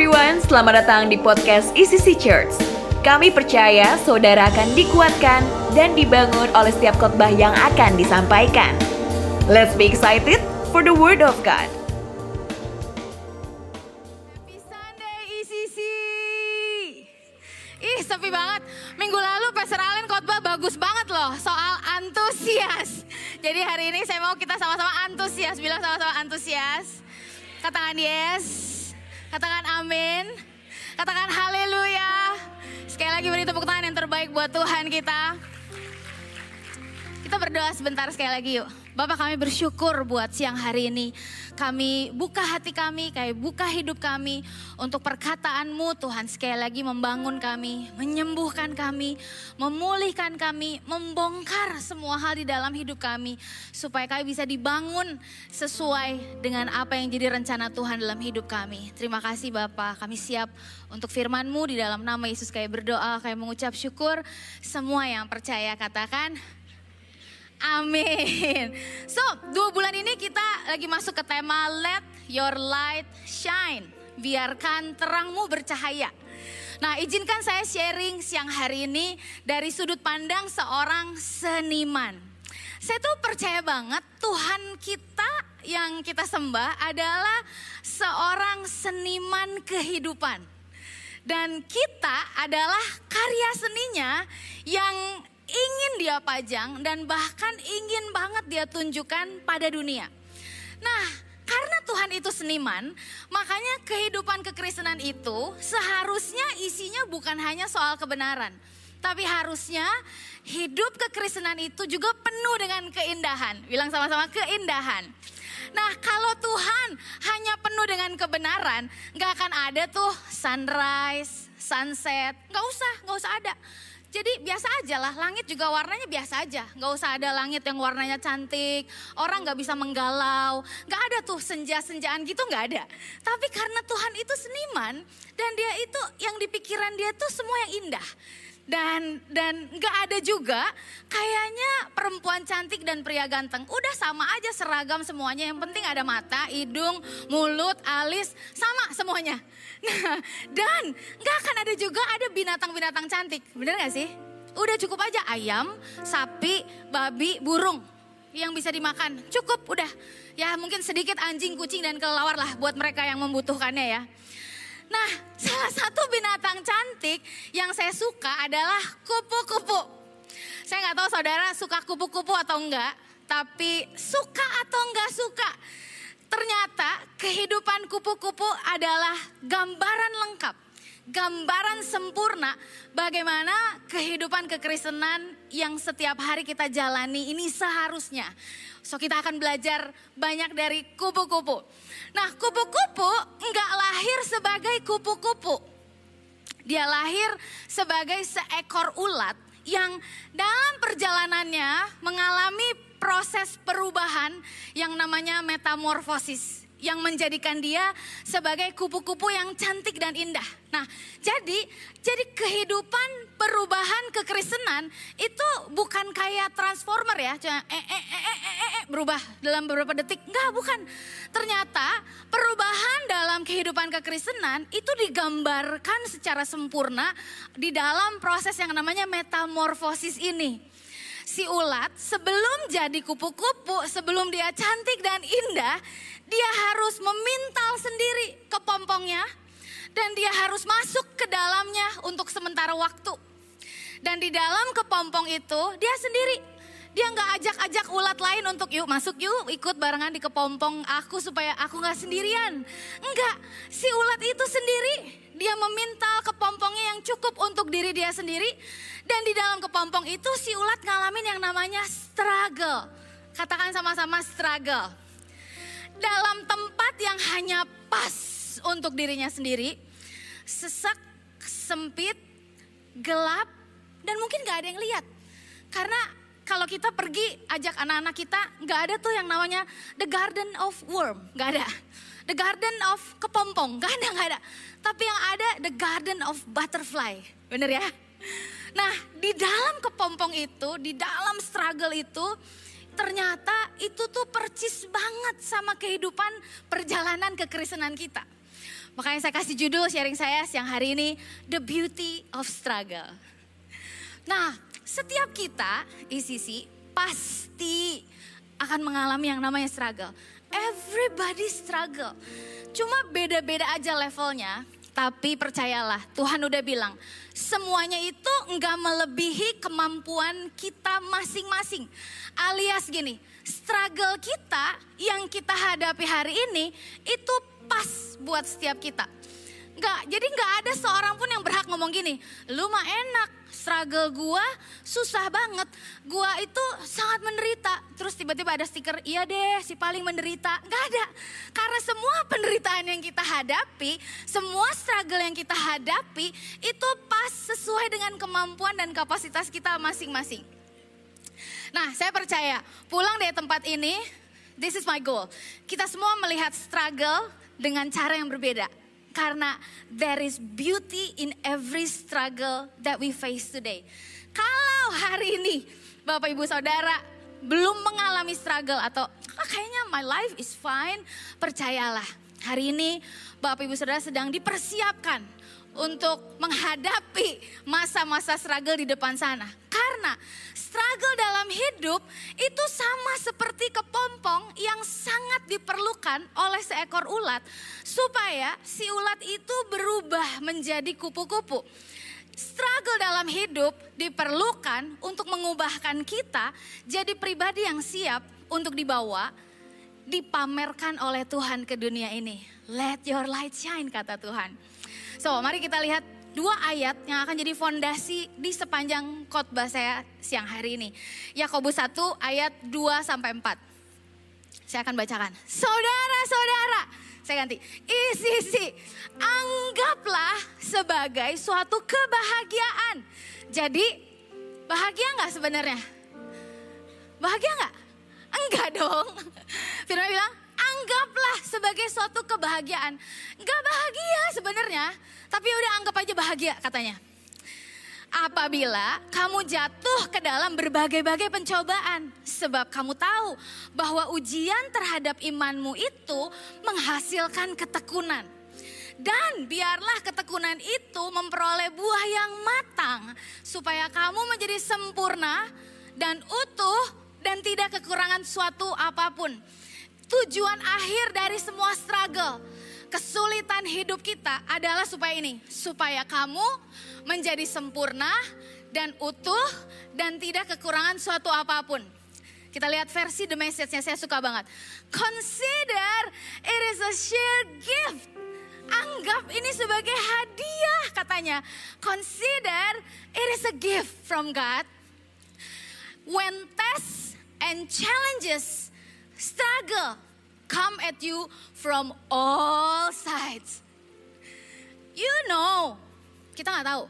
everyone, selamat datang di podcast ECC Church. Kami percaya saudara akan dikuatkan dan dibangun oleh setiap khotbah yang akan disampaikan. Let's be excited for the word of God. Happy Sunday ECC. Ih sepi banget. Minggu lalu Pastor Allen khotbah bagus banget loh soal antusias. Jadi hari ini saya mau kita sama-sama antusias. Bilang sama-sama antusias. Katakan yes. Katakan amin. Katakan haleluya. Sekali lagi beri tepuk tangan yang terbaik buat Tuhan kita. Kita berdoa sebentar sekali lagi yuk. Bapak kami bersyukur buat siang hari ini. Kami buka hati kami, kami buka hidup kami untuk perkataanmu Tuhan sekali lagi membangun kami, menyembuhkan kami, memulihkan kami, membongkar semua hal di dalam hidup kami. Supaya kami bisa dibangun sesuai dengan apa yang jadi rencana Tuhan dalam hidup kami. Terima kasih Bapak, kami siap untuk firmanmu di dalam nama Yesus kami berdoa, kami mengucap syukur. Semua yang percaya katakan Amin. So, dua bulan ini kita lagi masuk ke tema Let Your Light Shine. Biarkan terangmu bercahaya. Nah, izinkan saya sharing siang hari ini dari sudut pandang seorang seniman. Saya tuh percaya banget Tuhan kita yang kita sembah adalah seorang seniman kehidupan. Dan kita adalah karya seninya yang ingin dia pajang dan bahkan ingin banget dia tunjukkan pada dunia. Nah, karena Tuhan itu seniman, makanya kehidupan kekristenan itu seharusnya isinya bukan hanya soal kebenaran, tapi harusnya hidup kekristenan itu juga penuh dengan keindahan. Bilang sama-sama keindahan. Nah kalau Tuhan hanya penuh dengan kebenaran, nggak akan ada tuh sunrise, sunset, nggak usah, nggak usah ada. Jadi biasa aja lah, langit juga warnanya biasa aja. Nggak usah ada langit yang warnanya cantik, orang nggak bisa menggalau. Nggak ada tuh senja-senjaan gitu nggak ada. Tapi karena Tuhan itu seniman dan dia itu yang di pikiran dia tuh semua yang indah dan dan nggak ada juga kayaknya perempuan cantik dan pria ganteng udah sama aja seragam semuanya. Yang penting ada mata hidung mulut alis sama semuanya. Nah dan nggak akan ada juga ada binatang-binatang cantik. Bener gak sih? Udah cukup aja ayam sapi babi burung yang bisa dimakan. Cukup udah. Ya mungkin sedikit anjing kucing dan kelelawar lah buat mereka yang membutuhkannya ya Nah, salah satu binatang cantik yang saya suka adalah kupu-kupu. Saya nggak tahu saudara suka kupu-kupu atau enggak, tapi suka atau enggak suka. Ternyata kehidupan kupu-kupu adalah gambaran lengkap, gambaran sempurna bagaimana kehidupan kekristenan yang setiap hari kita jalani ini seharusnya. So kita akan belajar banyak dari kupu-kupu. Nah kupu-kupu enggak lahir sebagai kupu-kupu. Dia lahir sebagai seekor ulat yang dalam perjalanannya mengalami proses perubahan yang namanya metamorfosis yang menjadikan dia sebagai kupu-kupu yang cantik dan indah. Nah, jadi jadi kehidupan perubahan kekristenan itu bukan kayak transformer ya, cuma eh, eh, eh, eh, eh, eh, berubah dalam beberapa detik. Enggak, bukan. Ternyata perubahan dalam kehidupan kekristenan itu digambarkan secara sempurna di dalam proses yang namanya metamorfosis ini si ulat sebelum jadi kupu-kupu, sebelum dia cantik dan indah, dia harus memintal sendiri kepompongnya dan dia harus masuk ke dalamnya untuk sementara waktu. Dan di dalam kepompong itu dia sendiri dia nggak ajak-ajak ulat lain untuk yuk masuk yuk ikut barengan di kepompong aku supaya aku nggak sendirian. Enggak, si ulat itu sendiri dia memintal kepompongnya yang cukup untuk diri dia sendiri. Dan di dalam kepompong itu si ulat ngalamin yang namanya struggle. Katakan sama-sama struggle. Dalam tempat yang hanya pas untuk dirinya sendiri. Sesak, sempit, gelap, dan mungkin gak ada yang lihat. Karena kalau kita pergi ajak anak-anak kita, nggak ada tuh yang namanya the garden of worm, nggak ada. The garden of kepompong, nggak ada, nggak ada. Tapi yang ada the garden of butterfly, bener ya? Nah di dalam kepompong itu, di dalam struggle itu, ternyata itu tuh percis banget sama kehidupan perjalanan kekristenan kita. Makanya saya kasih judul sharing saya siang hari ini, The Beauty of Struggle. Nah, setiap kita, ICC, pasti akan mengalami yang namanya struggle. Everybody struggle. Cuma beda-beda aja levelnya. Tapi percayalah, Tuhan udah bilang, semuanya itu enggak melebihi kemampuan kita masing-masing. Alias gini, struggle kita yang kita hadapi hari ini itu pas buat setiap kita. Enggak, jadi enggak ada seorang pun yang berhak ngomong gini, lu mah enak, struggle gua susah banget. Gua itu sangat menderita. Terus tiba-tiba ada stiker, iya deh si paling menderita. Gak ada. Karena semua penderitaan yang kita hadapi, semua struggle yang kita hadapi, itu pas sesuai dengan kemampuan dan kapasitas kita masing-masing. Nah saya percaya, pulang dari tempat ini, this is my goal. Kita semua melihat struggle dengan cara yang berbeda karena there is beauty in every struggle that we face today. Kalau hari ini Bapak Ibu Saudara belum mengalami struggle atau ah, kayaknya my life is fine, percayalah. Hari ini Bapak Ibu Saudara sedang dipersiapkan untuk menghadapi masa-masa struggle di depan sana. Karena struggle dalam hidup itu sama seperti kepompong yang sangat diperlukan oleh seekor ulat supaya si ulat itu berubah menjadi kupu-kupu. Struggle dalam hidup diperlukan untuk mengubahkan kita jadi pribadi yang siap untuk dibawa, dipamerkan oleh Tuhan ke dunia ini. Let your light shine kata Tuhan. So mari kita lihat dua ayat yang akan jadi fondasi di sepanjang khotbah saya siang hari ini. Yakobus 1 ayat 2 sampai 4. Saya akan bacakan. Saudara-saudara, saya ganti. Isi isi, anggaplah sebagai suatu kebahagiaan. Jadi, bahagia nggak sebenarnya? Bahagia nggak? Enggak dong. Firman bilang, anggaplah sebagai suatu kebahagiaan. Enggak bahagia sebenarnya, tapi udah anggap aja bahagia katanya. Apabila kamu jatuh ke dalam berbagai-bagai pencobaan, sebab kamu tahu bahwa ujian terhadap imanmu itu menghasilkan ketekunan. Dan biarlah ketekunan itu memperoleh buah yang matang, supaya kamu menjadi sempurna dan utuh dan tidak kekurangan suatu apa pun. Tujuan akhir dari semua struggle, kesulitan hidup kita adalah supaya ini, supaya kamu menjadi sempurna dan utuh dan tidak kekurangan suatu apa pun. Kita lihat versi the message-nya saya suka banget. Consider it is a sheer gift. Anggap ini sebagai hadiah katanya. Consider it is a gift from God. When tests and challenges, struggle come at you from all sides. You know, kita nggak tahu.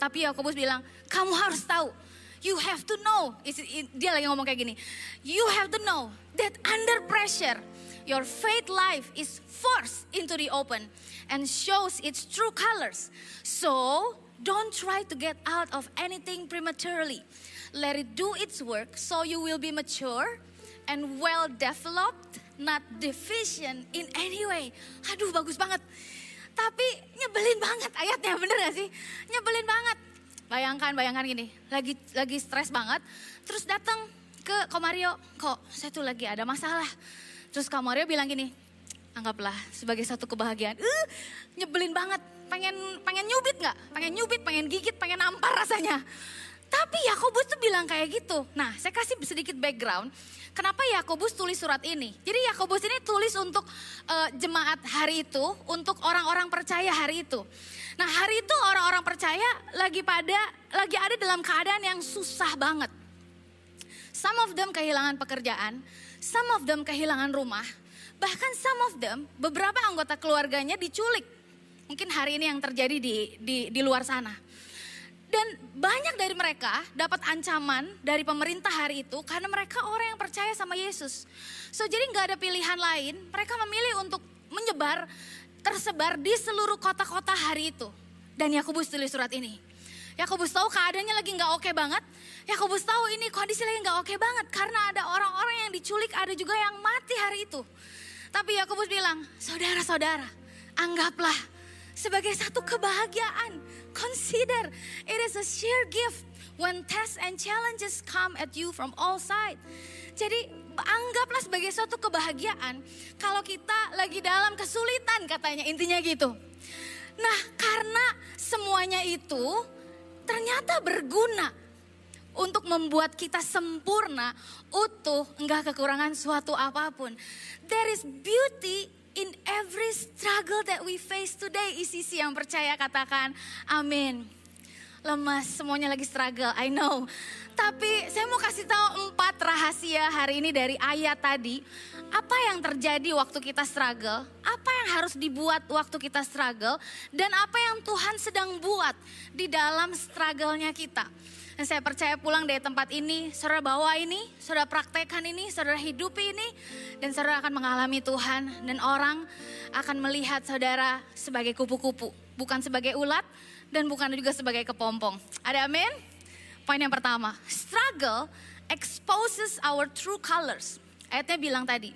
Tapi Yakobus bilang, kamu harus tahu. You have to know. Dia lagi ngomong kayak gini. You have to know that under pressure, your faith life is forced into the open and shows its true colors. So, don't try to get out of anything prematurely. Let it do its work so you will be mature and well developed, not deficient in any way. Aduh, bagus banget. Tapi nyebelin banget ayatnya, bener gak sih? Nyebelin banget. Bayangkan, bayangkan gini, lagi lagi stres banget, terus datang ke Komario, kok saya tuh lagi ada masalah. Terus Komario bilang gini, anggaplah sebagai satu kebahagiaan. Uh, nyebelin banget, pengen pengen nyubit nggak? Pengen nyubit, pengen gigit, pengen nampar rasanya. Tapi Yakobus tuh bilang kayak gitu. Nah, saya kasih sedikit background. Kenapa Yakobus tulis surat ini? Jadi Yakobus ini tulis untuk uh, jemaat hari itu, untuk orang-orang percaya hari itu. Nah, hari itu orang-orang percaya lagi pada lagi ada dalam keadaan yang susah banget. Some of them kehilangan pekerjaan, some of them kehilangan rumah, bahkan some of them beberapa anggota keluarganya diculik. Mungkin hari ini yang terjadi di di, di luar sana. Dan banyak dari mereka dapat ancaman dari pemerintah hari itu karena mereka orang yang percaya sama Yesus. So jadi nggak ada pilihan lain, mereka memilih untuk menyebar, tersebar di seluruh kota-kota hari itu. Dan Yakobus tulis surat ini. Yakobus tahu keadaannya lagi nggak oke banget. Yakobus tahu ini kondisi lagi nggak oke banget karena ada orang-orang yang diculik, ada juga yang mati hari itu. Tapi Yakobus bilang, saudara-saudara, anggaplah sebagai satu kebahagiaan. Consider it is a sheer gift when tests and challenges come at you from all sides. Jadi anggaplah sebagai suatu kebahagiaan kalau kita lagi dalam kesulitan katanya intinya gitu. Nah karena semuanya itu ternyata berguna untuk membuat kita sempurna, utuh, enggak kekurangan suatu apa pun. There is beauty in every struggle that we face today. ICC yang percaya katakan amin. Lemas, semuanya lagi struggle, I know. Tapi saya mau kasih tahu empat rahasia hari ini dari ayat tadi. Apa yang terjadi waktu kita struggle? Apa yang harus dibuat waktu kita struggle? Dan apa yang Tuhan sedang buat di dalam struggle-nya kita? Dan saya percaya pulang dari tempat ini, saudara bawa ini, saudara praktekkan ini, saudara hidupi ini, dan saudara akan mengalami Tuhan. Dan orang akan melihat saudara sebagai kupu-kupu, bukan sebagai ulat, dan bukan juga sebagai kepompong. Ada amin? Poin yang pertama, struggle exposes our true colors. Ayatnya bilang tadi,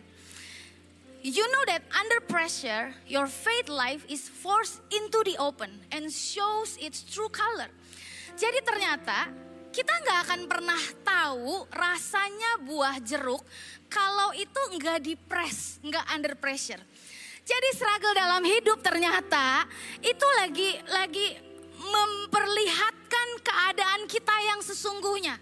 You know that under pressure, your faith life is forced into the open and shows its true color. Jadi ternyata kita nggak akan pernah tahu rasanya buah jeruk kalau itu nggak di press, nggak under pressure. Jadi struggle dalam hidup ternyata itu lagi lagi memperlihatkan keadaan kita yang sesungguhnya.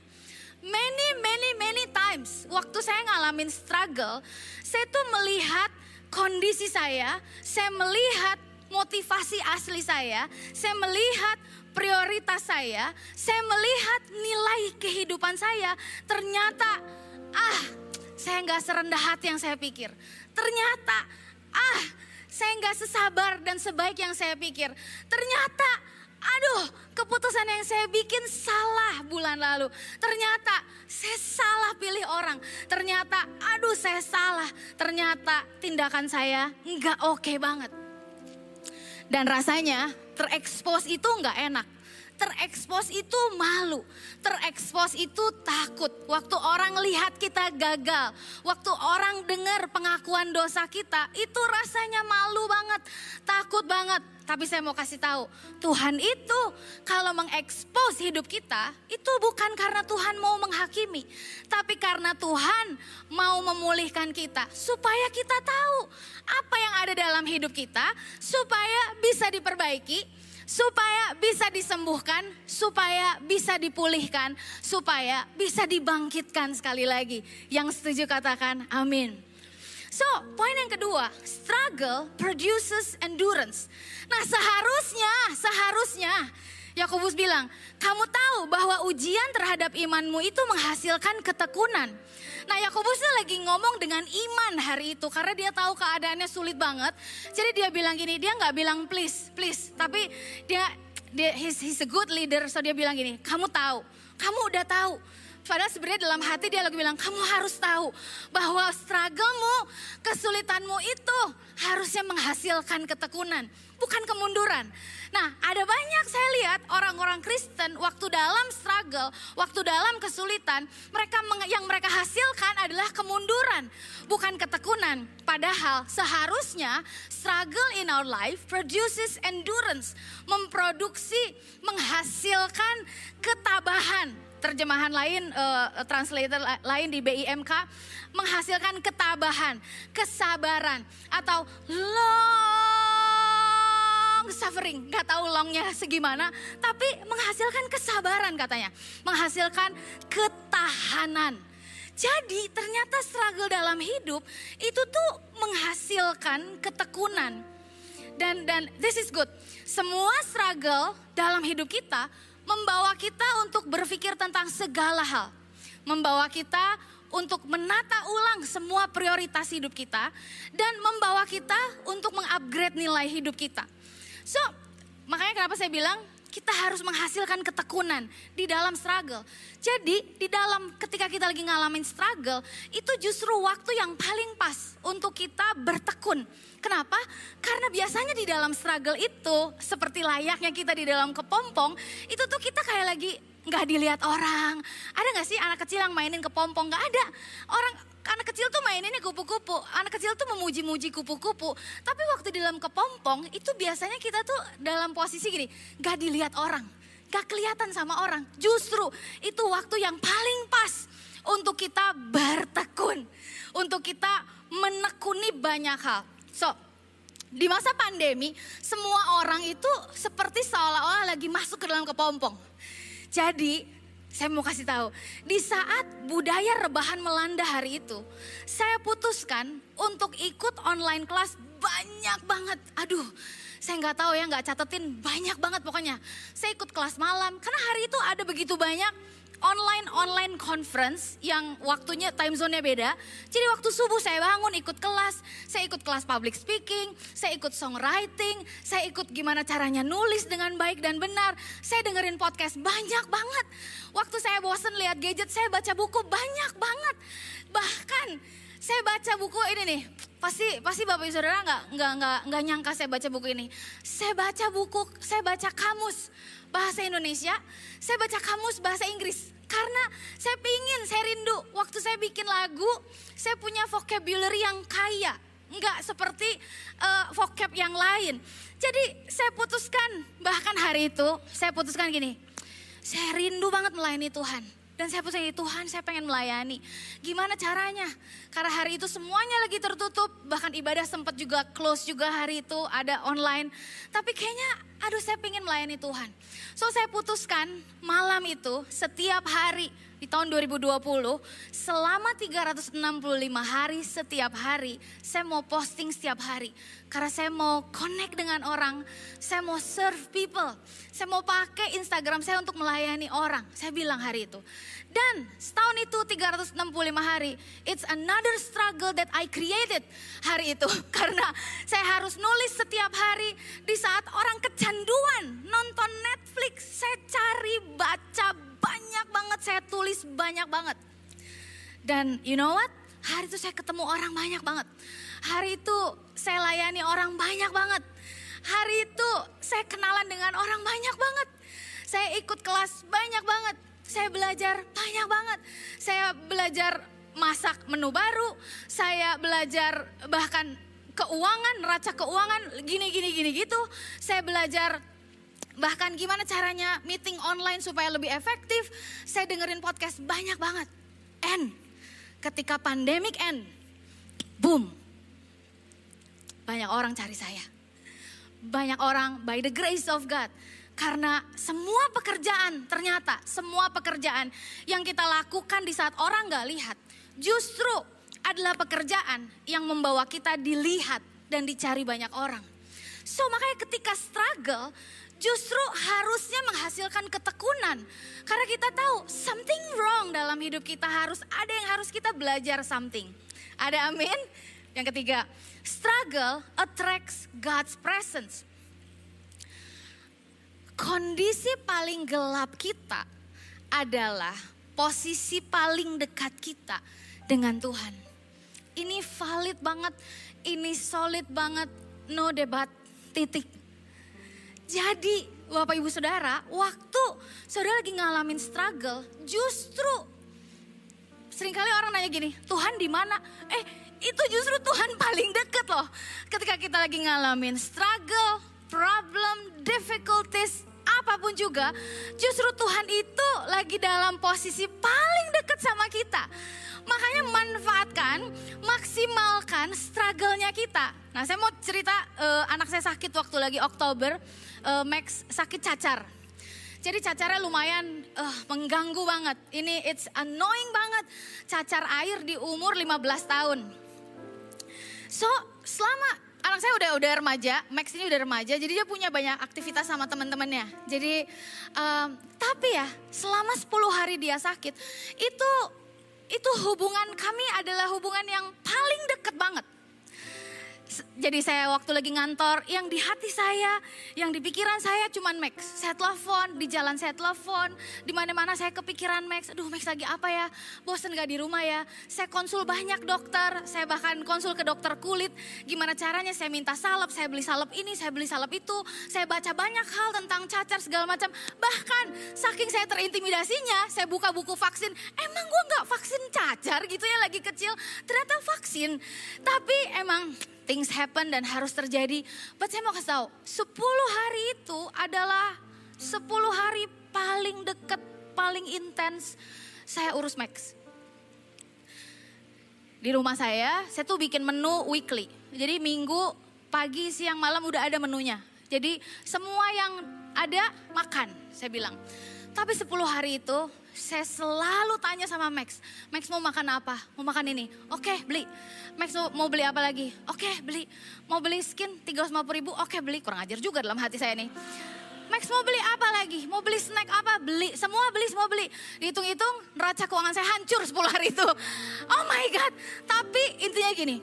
Many, many, many times waktu saya ngalamin struggle, saya tuh melihat kondisi saya, saya melihat motivasi asli saya, saya melihat prioritas saya, saya melihat nilai kehidupan saya, ternyata ah saya nggak serendah hati yang saya pikir. Ternyata ah saya nggak sesabar dan sebaik yang saya pikir. Ternyata aduh keputusan yang saya bikin salah bulan lalu. Ternyata saya salah pilih orang. Ternyata aduh saya salah. Ternyata tindakan saya nggak oke okay banget. Dan rasanya terekspos itu nggak enak. Terekspos itu malu, terekspos itu takut. Waktu orang lihat kita gagal, waktu orang dengar pengakuan dosa kita, itu rasanya malu banget, takut banget. Tapi saya mau kasih tahu, Tuhan itu kalau mengekspos hidup kita, itu bukan karena Tuhan mau menghakimi, tapi karena Tuhan mau memulihkan kita supaya kita tahu apa yang ada dalam hidup kita, supaya bisa diperbaiki, supaya bisa disembuhkan, supaya bisa dipulihkan, supaya bisa dibangkitkan sekali lagi. Yang setuju katakan amin. So, poin yang kedua, struggle produces endurance. Nah, seharusnya, seharusnya Yakobus bilang, kamu tahu bahwa ujian terhadap imanmu itu menghasilkan ketekunan. Nah Yakobus lagi ngomong dengan iman hari itu karena dia tahu keadaannya sulit banget. Jadi dia bilang gini, dia nggak bilang please, please, tapi dia dia he's, he's a good leader, so dia bilang gini, kamu tahu, kamu udah tahu. Padahal sebenarnya dalam hati dia lagi bilang, kamu harus tahu bahwa strugglemu, kesulitanmu itu harusnya menghasilkan ketekunan, bukan kemunduran. Nah, ada banyak saya lihat orang-orang Kristen waktu dalam struggle, waktu dalam kesulitan, mereka yang mereka hasilkan adalah kemunduran, bukan ketekunan. Padahal seharusnya struggle in our life produces endurance, memproduksi, menghasilkan ketabahan. Terjemahan lain, uh, translator lain di BIMK menghasilkan ketabahan, kesabaran, atau long suffering, gak tahu longnya segimana, tapi menghasilkan kesabaran katanya, menghasilkan ketahanan. Jadi ternyata struggle dalam hidup itu tuh menghasilkan ketekunan. Dan dan this is good. Semua struggle dalam hidup kita membawa kita untuk berpikir tentang segala hal. Membawa kita untuk menata ulang semua prioritas hidup kita dan membawa kita untuk mengupgrade nilai hidup kita. So, makanya kenapa saya bilang kita harus menghasilkan ketekunan di dalam struggle. Jadi di dalam ketika kita lagi ngalamin struggle, itu justru waktu yang paling pas untuk kita bertekun. Kenapa? Karena biasanya di dalam struggle itu, seperti layaknya kita di dalam kepompong, itu tuh kita kayak lagi nggak dilihat orang. Ada nggak sih anak kecil yang mainin kepompong? Nggak ada. Orang anak kecil tuh maininnya kupu-kupu. Anak kecil tuh memuji-muji kupu-kupu. Tapi waktu di dalam kepompong itu biasanya kita tuh dalam posisi gini, gak dilihat orang. Gak kelihatan sama orang. Justru itu waktu yang paling pas untuk kita bertekun. Untuk kita menekuni banyak hal. So, di masa pandemi, semua orang itu seperti seolah-olah lagi masuk ke dalam kepompong. Jadi, saya mau kasih tahu, di saat budaya rebahan melanda hari itu, saya putuskan untuk ikut online kelas banyak banget. Aduh, saya nggak tahu ya, nggak catetin banyak banget pokoknya. Saya ikut kelas malam, karena hari itu ada begitu banyak online online conference yang waktunya time zone-nya beda. Jadi waktu subuh saya bangun ikut kelas, saya ikut kelas public speaking, saya ikut songwriting, saya ikut gimana caranya nulis dengan baik dan benar. Saya dengerin podcast banyak banget. Waktu saya bosen lihat gadget, saya baca buku banyak banget. Bahkan saya baca buku ini nih, pasti pasti bapak ibu saudara nggak nggak nggak nggak nyangka saya baca buku ini. Saya baca buku, saya baca kamus bahasa Indonesia, saya baca kamus bahasa Inggris. Karena saya pingin, saya rindu waktu saya bikin lagu, saya punya vocabulary yang kaya. Enggak seperti uh, vocab yang lain. Jadi saya putuskan, bahkan hari itu saya putuskan gini, saya rindu banget melayani Tuhan. Dan saya putuskan, Tuhan saya pengen melayani. Gimana caranya? Karena hari itu semuanya lagi tertutup, bahkan ibadah sempat juga close juga hari itu, ada online. Tapi kayaknya, aduh saya pengen melayani Tuhan. So saya putuskan malam itu setiap hari di tahun 2020 selama 365 hari setiap hari saya mau posting setiap hari karena saya mau connect dengan orang, saya mau serve people, saya mau pakai Instagram saya untuk melayani orang. Saya bilang hari itu. Dan setahun itu 365 hari, it's another struggle that I created hari itu. Karena saya harus nulis setiap hari di saat orang kecanduan nonton Netflix. Saya cari, baca banyak banget, saya tulis banyak banget. Dan you know what? Hari itu saya ketemu orang banyak banget. Hari itu saya layani orang banyak banget. Hari itu saya kenalan dengan orang banyak banget. Saya ikut kelas banyak banget saya belajar banyak banget. Saya belajar masak menu baru, saya belajar bahkan keuangan, neraca keuangan, gini gini gini gitu. Saya belajar bahkan gimana caranya meeting online supaya lebih efektif. Saya dengerin podcast banyak banget. And ketika pandemic end, boom. Banyak orang cari saya. Banyak orang by the grace of God karena semua pekerjaan, ternyata semua pekerjaan yang kita lakukan di saat orang gak lihat, justru adalah pekerjaan yang membawa kita dilihat dan dicari banyak orang. So makanya ketika struggle, justru harusnya menghasilkan ketekunan. Karena kita tahu something wrong dalam hidup kita harus ada yang harus kita belajar something. Ada amin? Yang ketiga, struggle attracts God's presence kondisi paling gelap kita adalah posisi paling dekat kita dengan Tuhan. Ini valid banget, ini solid banget, no debat, titik. Jadi Bapak Ibu Saudara, waktu saudara lagi ngalamin struggle, justru sering kali orang nanya gini, Tuhan di mana? Eh, itu justru Tuhan paling deket loh. Ketika kita lagi ngalamin struggle, problem, difficulties, apa pun juga, justru Tuhan itu lagi dalam posisi paling dekat sama kita. Makanya manfaatkan, maksimalkan struggle-nya kita. Nah saya mau cerita uh, anak saya sakit waktu lagi Oktober, uh, Max sakit cacar. Jadi cacarnya lumayan uh, mengganggu banget. Ini it's annoying banget. Cacar air di umur 15 tahun. So selama anak saya udah udah remaja, Max ini udah remaja, jadi dia punya banyak aktivitas sama teman-temannya. Jadi um, tapi ya selama 10 hari dia sakit, itu itu hubungan kami adalah hubungan yang paling deket banget. Jadi saya waktu lagi ngantor, yang di hati saya, yang di pikiran saya cuman Max. Saya telepon, di jalan saya telepon, di mana-mana saya kepikiran Max. Aduh Max lagi apa ya? Bosen gak di rumah ya? Saya konsul banyak dokter, saya bahkan konsul ke dokter kulit. Gimana caranya saya minta salep, saya beli salep ini, saya beli salep itu. Saya baca banyak hal tentang cacar segala macam. Bahkan saking saya terintimidasinya, saya buka buku vaksin. Emang gue gak vaksin cacar gitu ya lagi kecil? Ternyata vaksin. Tapi emang things happen dan harus terjadi. But saya mau kasih tahu, 10 hari itu adalah 10 hari paling dekat, paling intens saya urus Max. Di rumah saya, saya tuh bikin menu weekly. Jadi minggu, pagi, siang, malam udah ada menunya. Jadi semua yang ada makan, saya bilang. Tapi 10 hari itu saya selalu tanya sama Max. Max mau makan apa? Mau makan ini? Oke beli. Max mau beli apa lagi? Oke beli. Mau beli skin 350 ribu? Oke beli. Kurang ajar juga dalam hati saya nih. Max mau beli apa lagi? Mau beli snack apa? Beli. Semua beli, semua beli. Dihitung-hitung neraca keuangan saya hancur 10 hari itu. Oh my God. Tapi intinya gini.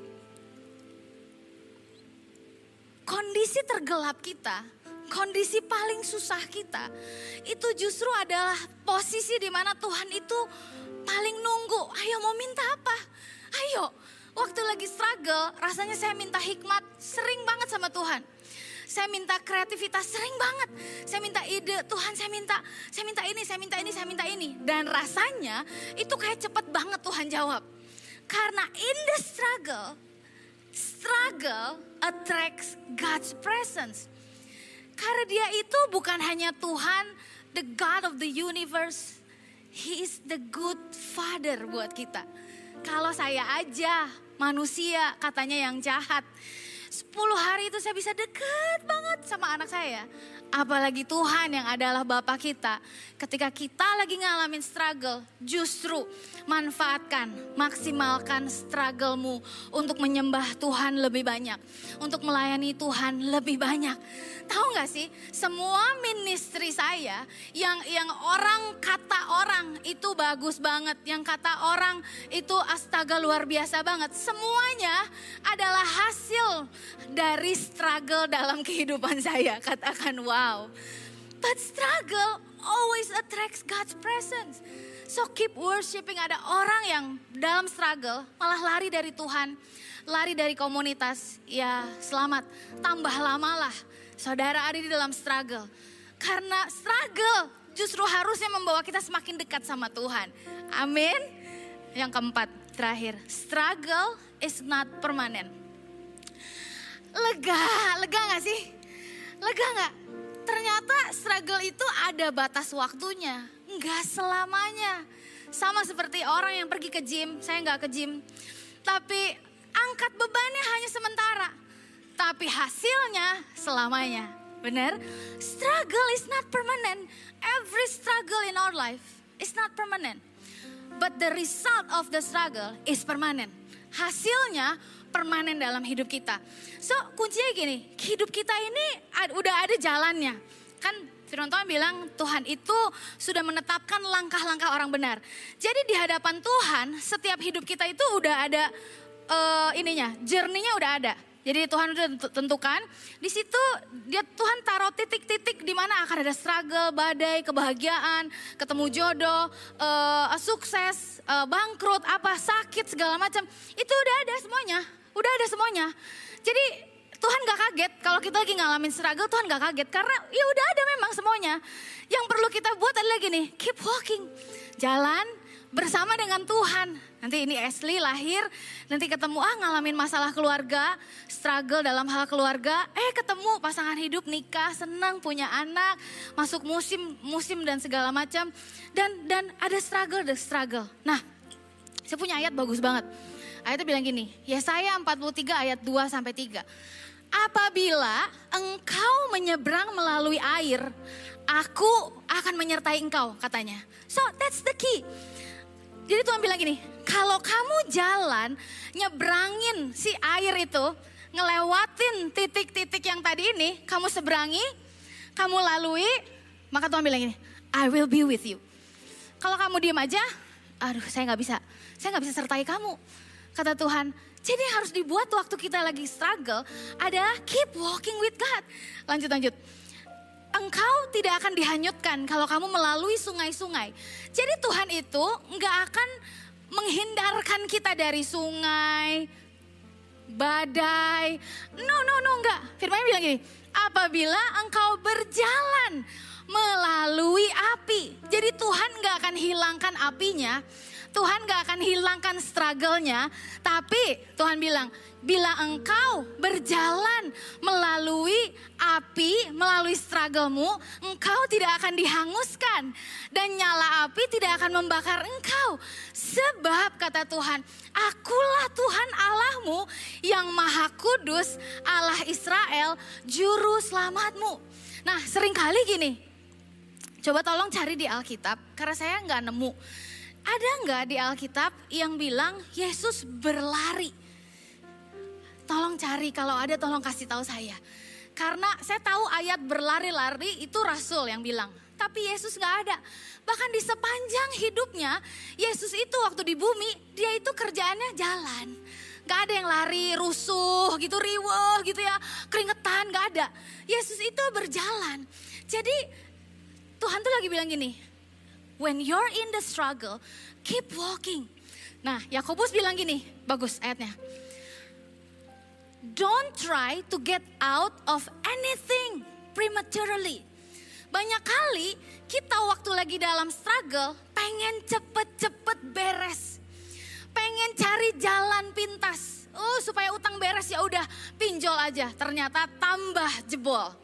Kondisi tergelap kita kondisi paling susah kita itu justru adalah posisi di mana Tuhan itu paling nunggu. Ayo mau minta apa? Ayo. Waktu lagi struggle, rasanya saya minta hikmat sering banget sama Tuhan. Saya minta kreativitas sering banget. Saya minta ide, Tuhan saya minta, saya minta ini, saya minta ini, saya minta ini. Dan rasanya itu kayak cepet banget Tuhan jawab. Karena in the struggle, struggle attracts God's presence. Karena dia itu bukan hanya Tuhan, the God of the universe. He is the good father buat kita. Kalau saya aja manusia katanya yang jahat. 10 hari itu saya bisa deket banget sama anak saya. Apalagi Tuhan yang adalah Bapak kita. Ketika kita lagi ngalamin struggle, justru manfaatkan, maksimalkan strugglemu untuk menyembah Tuhan lebih banyak. Untuk melayani Tuhan lebih banyak. Tahu gak sih, semua ministry saya yang yang orang kata orang itu bagus banget, yang kata orang itu astaga luar biasa banget. Semuanya adalah hasil dari struggle dalam kehidupan saya. Katakan wow. But struggle always attracts God's presence. So keep worshiping. Ada orang yang dalam struggle malah lari dari Tuhan, lari dari komunitas. Ya selamat, tambah lamalah saudara ada di dalam struggle. Karena struggle justru harusnya membawa kita semakin dekat sama Tuhan. Amin. Yang keempat, terakhir, struggle is not permanent. Lega, lega gak sih? Lega gak? Ternyata struggle itu ada batas waktunya. Nggak selamanya. Sama seperti orang yang pergi ke gym, saya nggak ke gym. Tapi angkat bebannya hanya sementara tapi hasilnya selamanya. Benar? Struggle is not permanent. Every struggle in our life is not permanent. But the result of the struggle is permanent. Hasilnya permanen dalam hidup kita. So kuncinya gini, hidup kita ini udah ada jalannya. Kan Firman Tuhan bilang Tuhan itu sudah menetapkan langkah-langkah orang benar. Jadi di hadapan Tuhan setiap hidup kita itu udah ada uh, ininya, jerninya udah ada. Jadi Tuhan sudah tentukan di situ dia Tuhan taruh titik-titik di mana akan ada struggle, badai, kebahagiaan, ketemu jodoh, uh, sukses, uh, bangkrut, apa sakit segala macam. Itu udah ada semuanya, udah ada semuanya. Jadi Tuhan gak kaget kalau kita lagi ngalamin struggle, Tuhan gak kaget karena ya udah ada memang semuanya. Yang perlu kita buat adalah gini, keep walking, jalan bersama dengan Tuhan. Nanti ini Ashley lahir, nanti ketemu ah ngalamin masalah keluarga, struggle dalam hal keluarga, eh ketemu pasangan hidup nikah, senang punya anak, masuk musim musim dan segala macam dan dan ada struggle, ada struggle. Nah, saya punya ayat bagus banget. Ayatnya bilang gini, Yesaya 43 ayat 2 sampai 3. Apabila engkau menyeberang melalui air, aku akan menyertai engkau katanya. So that's the key. Jadi Tuhan bilang gini, kalau kamu jalan nyebrangin si air itu, ngelewatin titik-titik yang tadi ini, kamu seberangi, kamu lalui, maka Tuhan bilang gini, I will be with you. Kalau kamu diam aja, aduh saya nggak bisa, saya nggak bisa sertai kamu. Kata Tuhan, Jadi harus dibuat waktu kita lagi struggle adalah keep walking with God. Lanjut lanjut. Engkau tidak akan dihanyutkan kalau kamu melalui sungai-sungai. Jadi Tuhan itu nggak akan menghindarkan kita dari sungai, badai. No, no, no, enggak. Firman bilang gini, apabila engkau berjalan melalui api. Jadi Tuhan nggak akan hilangkan apinya, Tuhan gak akan hilangkan struggle-nya, tapi Tuhan bilang, bila engkau berjalan melalui api, melalui strugglemu, engkau tidak akan dihanguskan. Dan nyala api tidak akan membakar engkau. Sebab kata Tuhan, akulah Tuhan Allahmu yang maha kudus, Allah Israel, juru selamatmu. Nah sering kali gini, coba tolong cari di Alkitab, karena saya nggak nemu ada nggak di Alkitab yang bilang Yesus berlari? Tolong cari kalau ada tolong kasih tahu saya. Karena saya tahu ayat berlari-lari itu rasul yang bilang. Tapi Yesus nggak ada. Bahkan di sepanjang hidupnya Yesus itu waktu di bumi dia itu kerjaannya jalan. Gak ada yang lari, rusuh gitu, riweh gitu ya, keringetan, gak ada. Yesus itu berjalan. Jadi Tuhan tuh lagi bilang gini, when you're in the struggle, keep walking. Nah, Yakobus bilang gini, bagus ayatnya. Don't try to get out of anything prematurely. Banyak kali kita waktu lagi dalam struggle pengen cepet-cepet beres. Pengen cari jalan pintas. Oh supaya utang beres ya udah pinjol aja. Ternyata tambah jebol.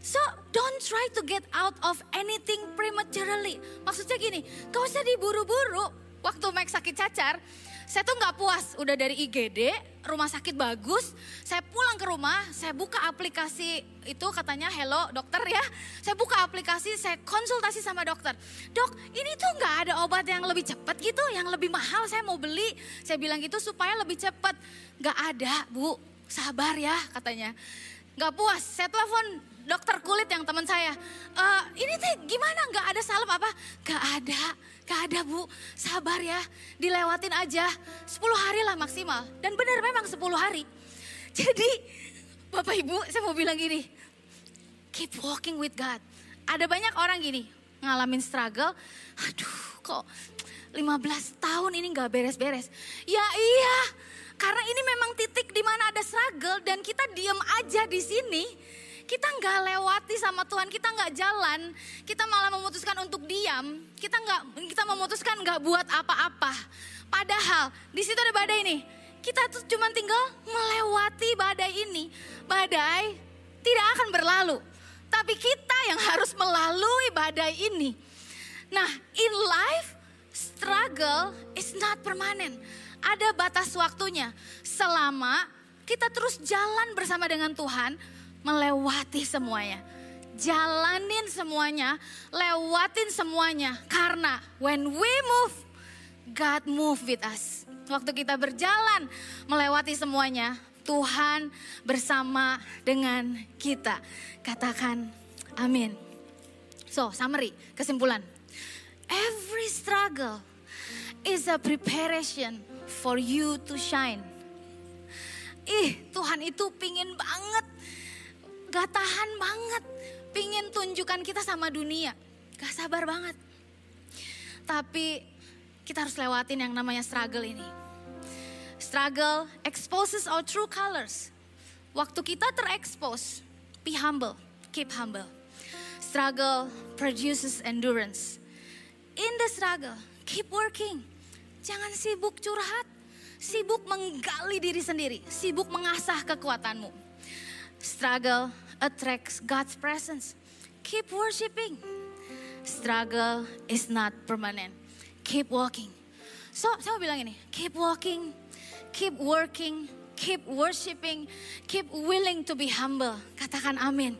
So don't try to get out of anything prematurely. Maksudnya gini, gak usah diburu-buru. Waktu Mike sakit cacar, saya tuh nggak puas. Udah dari IGD, rumah sakit bagus. Saya pulang ke rumah, saya buka aplikasi itu katanya hello dokter ya. Saya buka aplikasi, saya konsultasi sama dokter. Dok, ini tuh nggak ada obat yang lebih cepat gitu, yang lebih mahal saya mau beli. Saya bilang gitu supaya lebih cepat. Nggak ada bu, sabar ya katanya. Nggak puas, saya telepon dokter kulit yang teman saya. E, ini teh gimana nggak ada salep apa? Gak ada, gak ada bu. Sabar ya, dilewatin aja. 10 hari lah maksimal. Dan benar memang 10 hari. Jadi Bapak Ibu saya mau bilang gini. Keep walking with God. Ada banyak orang gini ngalamin struggle. Aduh kok 15 tahun ini gak beres-beres. Ya iya, karena ini memang titik di mana ada struggle dan kita diem aja di sini kita nggak lewati sama Tuhan, kita nggak jalan, kita malah memutuskan untuk diam, kita nggak kita memutuskan nggak buat apa-apa. Padahal di situ ada badai nih, kita tuh cuma tinggal melewati badai ini. Badai tidak akan berlalu, tapi kita yang harus melalui badai ini. Nah, in life struggle is not permanent. Ada batas waktunya. Selama kita terus jalan bersama dengan Tuhan, melewati semuanya. Jalanin semuanya, lewatin semuanya. Karena when we move, God move with us. Waktu kita berjalan melewati semuanya, Tuhan bersama dengan kita. Katakan amin. So, summary, kesimpulan. Every struggle is a preparation for you to shine. Ih, Tuhan itu pingin banget Gak tahan banget. Pingin tunjukkan kita sama dunia. Gak sabar banget. Tapi kita harus lewatin yang namanya struggle ini. Struggle exposes our true colors. Waktu kita terekspos, be humble, keep humble. Struggle produces endurance. In the struggle, keep working. Jangan sibuk curhat, sibuk menggali diri sendiri, sibuk mengasah kekuatanmu Struggle attracts God's presence. Keep worshiping. Struggle is not permanent. Keep walking. So, saya mau bilang ini, keep walking, keep working, keep worshiping, keep willing to be humble. Katakan amin.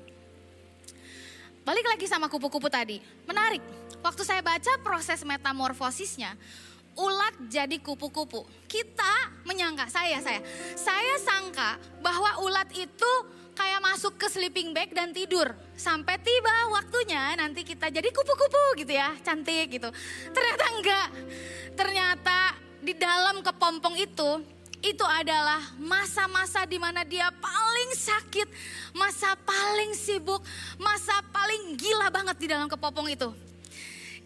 Balik lagi sama kupu-kupu tadi. Menarik. Waktu saya baca proses metamorfosisnya, ulat jadi kupu-kupu. Kita menyangka, saya, saya. Saya sangka bahwa ulat itu kayak masuk ke sleeping bag dan tidur. Sampai tiba waktunya nanti kita jadi kupu-kupu gitu ya, cantik gitu. Ternyata enggak. Ternyata di dalam kepompong itu itu adalah masa-masa di mana dia paling sakit, masa paling sibuk, masa paling gila banget di dalam kepompong itu.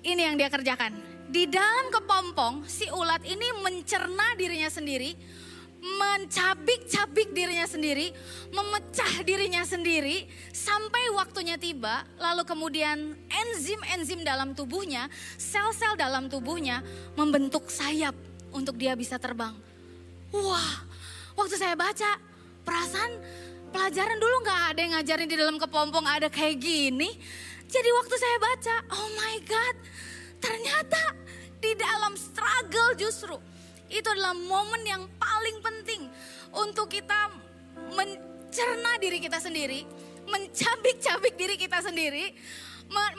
Ini yang dia kerjakan. Di dalam kepompong, si ulat ini mencerna dirinya sendiri, mencabik-cabik dirinya sendiri, memecah dirinya sendiri, sampai waktunya tiba, lalu kemudian enzim-enzim dalam tubuhnya, sel-sel dalam tubuhnya membentuk sayap untuk dia bisa terbang. Wah, waktu saya baca, perasaan pelajaran dulu nggak ada yang ngajarin di dalam kepompong ada kayak gini. Jadi waktu saya baca, oh my God, ternyata di dalam struggle justru itu adalah momen yang paling penting untuk kita mencerna diri kita sendiri, mencabik-cabik diri kita sendiri,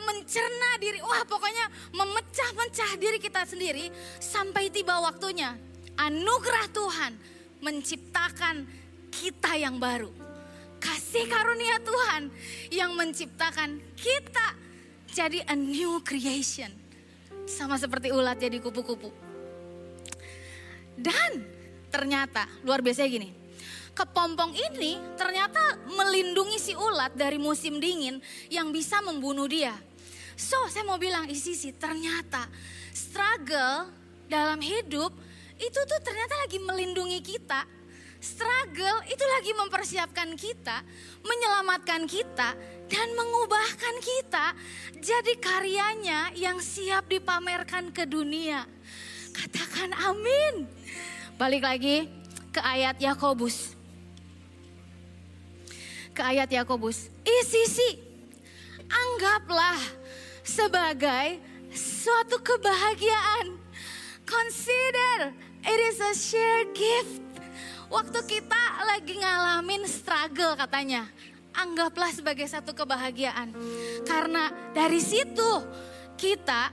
mencerna diri, wah pokoknya memecah-mecah diri kita sendiri sampai tiba waktunya anugerah Tuhan menciptakan kita yang baru. Kasih karunia Tuhan yang menciptakan kita jadi a new creation. Sama seperti ulat jadi kupu-kupu. Dan ternyata luar biasa gini. Kepompong ini ternyata melindungi si ulat dari musim dingin yang bisa membunuh dia. So saya mau bilang isi sih ternyata struggle dalam hidup itu tuh ternyata lagi melindungi kita. Struggle itu lagi mempersiapkan kita, menyelamatkan kita, dan mengubahkan kita jadi karyanya yang siap dipamerkan ke dunia. Katakan amin. Balik lagi ke ayat Yakobus. Ke ayat Yakobus. Isi anggaplah sebagai suatu kebahagiaan. Consider It is a shared gift. Waktu kita lagi ngalamin struggle katanya. Anggaplah sebagai satu kebahagiaan. Karena dari situ kita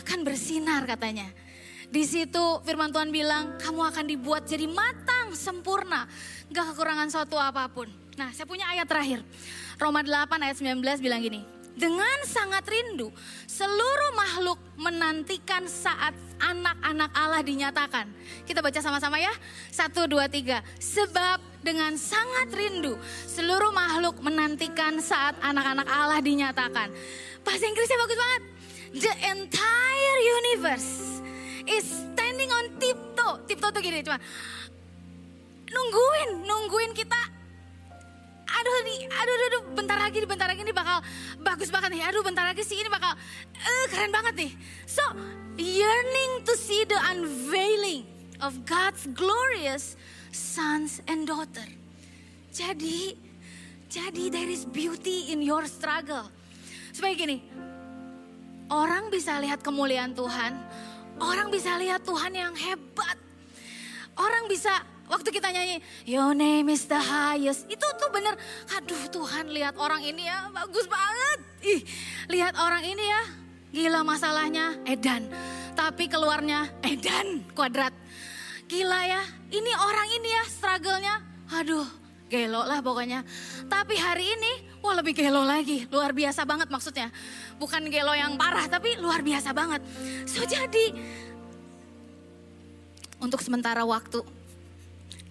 akan bersinar katanya. Di situ firman Tuhan bilang kamu akan dibuat jadi matang, sempurna. Gak kekurangan suatu apa pun. Nah saya punya ayat terakhir. Roma 8 ayat 19 bilang gini. Dengan sangat rindu, seluruh makhluk menantikan saat anak-anak Allah dinyatakan. Kita baca sama-sama ya. Satu, dua, tiga. Sebab dengan sangat rindu, seluruh makhluk menantikan saat anak-anak Allah dinyatakan. Bahasa Inggrisnya bagus banget. The entire universe is standing on tiptoe. Tiptoe tuh gini cuma nungguin, nungguin kita aduh nih, aduh, aduh, aduh, bentar lagi bentar lagi nih bakal bagus banget nih. Aduh, bentar lagi sih ini bakal uh, keren banget nih. So, yearning to see the unveiling of God's glorious sons and daughter. Jadi, jadi there is beauty in your struggle. Supaya gini, orang bisa lihat kemuliaan Tuhan, orang bisa lihat Tuhan yang hebat. Orang bisa Waktu kita nyanyi, Your name is the highest. Itu tuh bener, aduh Tuhan lihat orang ini ya, bagus banget. Ih, lihat orang ini ya, gila masalahnya, edan. Tapi keluarnya, edan, kuadrat. Gila ya, ini orang ini ya, struggle-nya, aduh gelo lah pokoknya. Tapi hari ini, wah lebih gelo lagi, luar biasa banget maksudnya. Bukan gelo yang parah, tapi luar biasa banget. So jadi, untuk sementara waktu,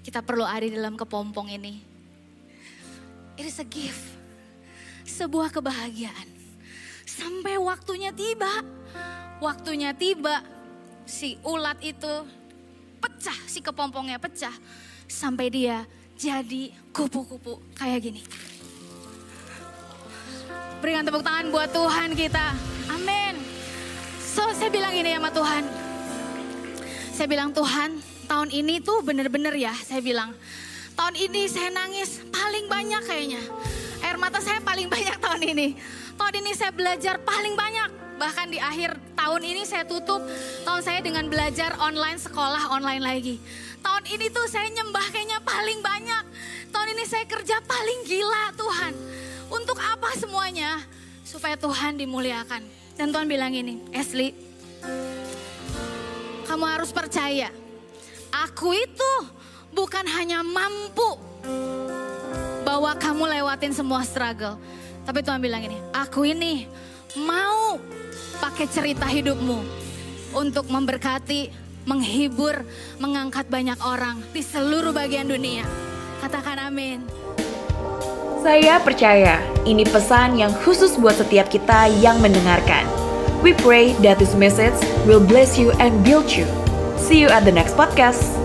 kita perlu ada dalam kepompong ini. It is a gift. Sebuah kebahagiaan. Sampai waktunya tiba. Waktunya tiba. Si ulat itu pecah. Si kepompongnya pecah. Sampai dia jadi kupu-kupu kayak gini. Berikan tepuk tangan buat Tuhan kita. Amin. So saya bilang ini ya sama Tuhan. Saya bilang Tuhan tahun ini tuh bener-bener ya saya bilang. Tahun ini saya nangis paling banyak kayaknya. Air mata saya paling banyak tahun ini. Tahun ini saya belajar paling banyak. Bahkan di akhir tahun ini saya tutup tahun saya dengan belajar online sekolah online lagi. Tahun ini tuh saya nyembah kayaknya paling banyak. Tahun ini saya kerja paling gila Tuhan. Untuk apa semuanya? Supaya Tuhan dimuliakan. Dan Tuhan bilang ini, Ashley, kamu harus percaya Aku itu bukan hanya mampu bawa kamu lewatin semua struggle. Tapi Tuhan bilang ini, aku ini mau pakai cerita hidupmu untuk memberkati menghibur, mengangkat banyak orang di seluruh bagian dunia. Katakan amin. Saya percaya ini pesan yang khusus buat setiap kita yang mendengarkan. We pray that this message will bless you and build you. See you at the next podcast.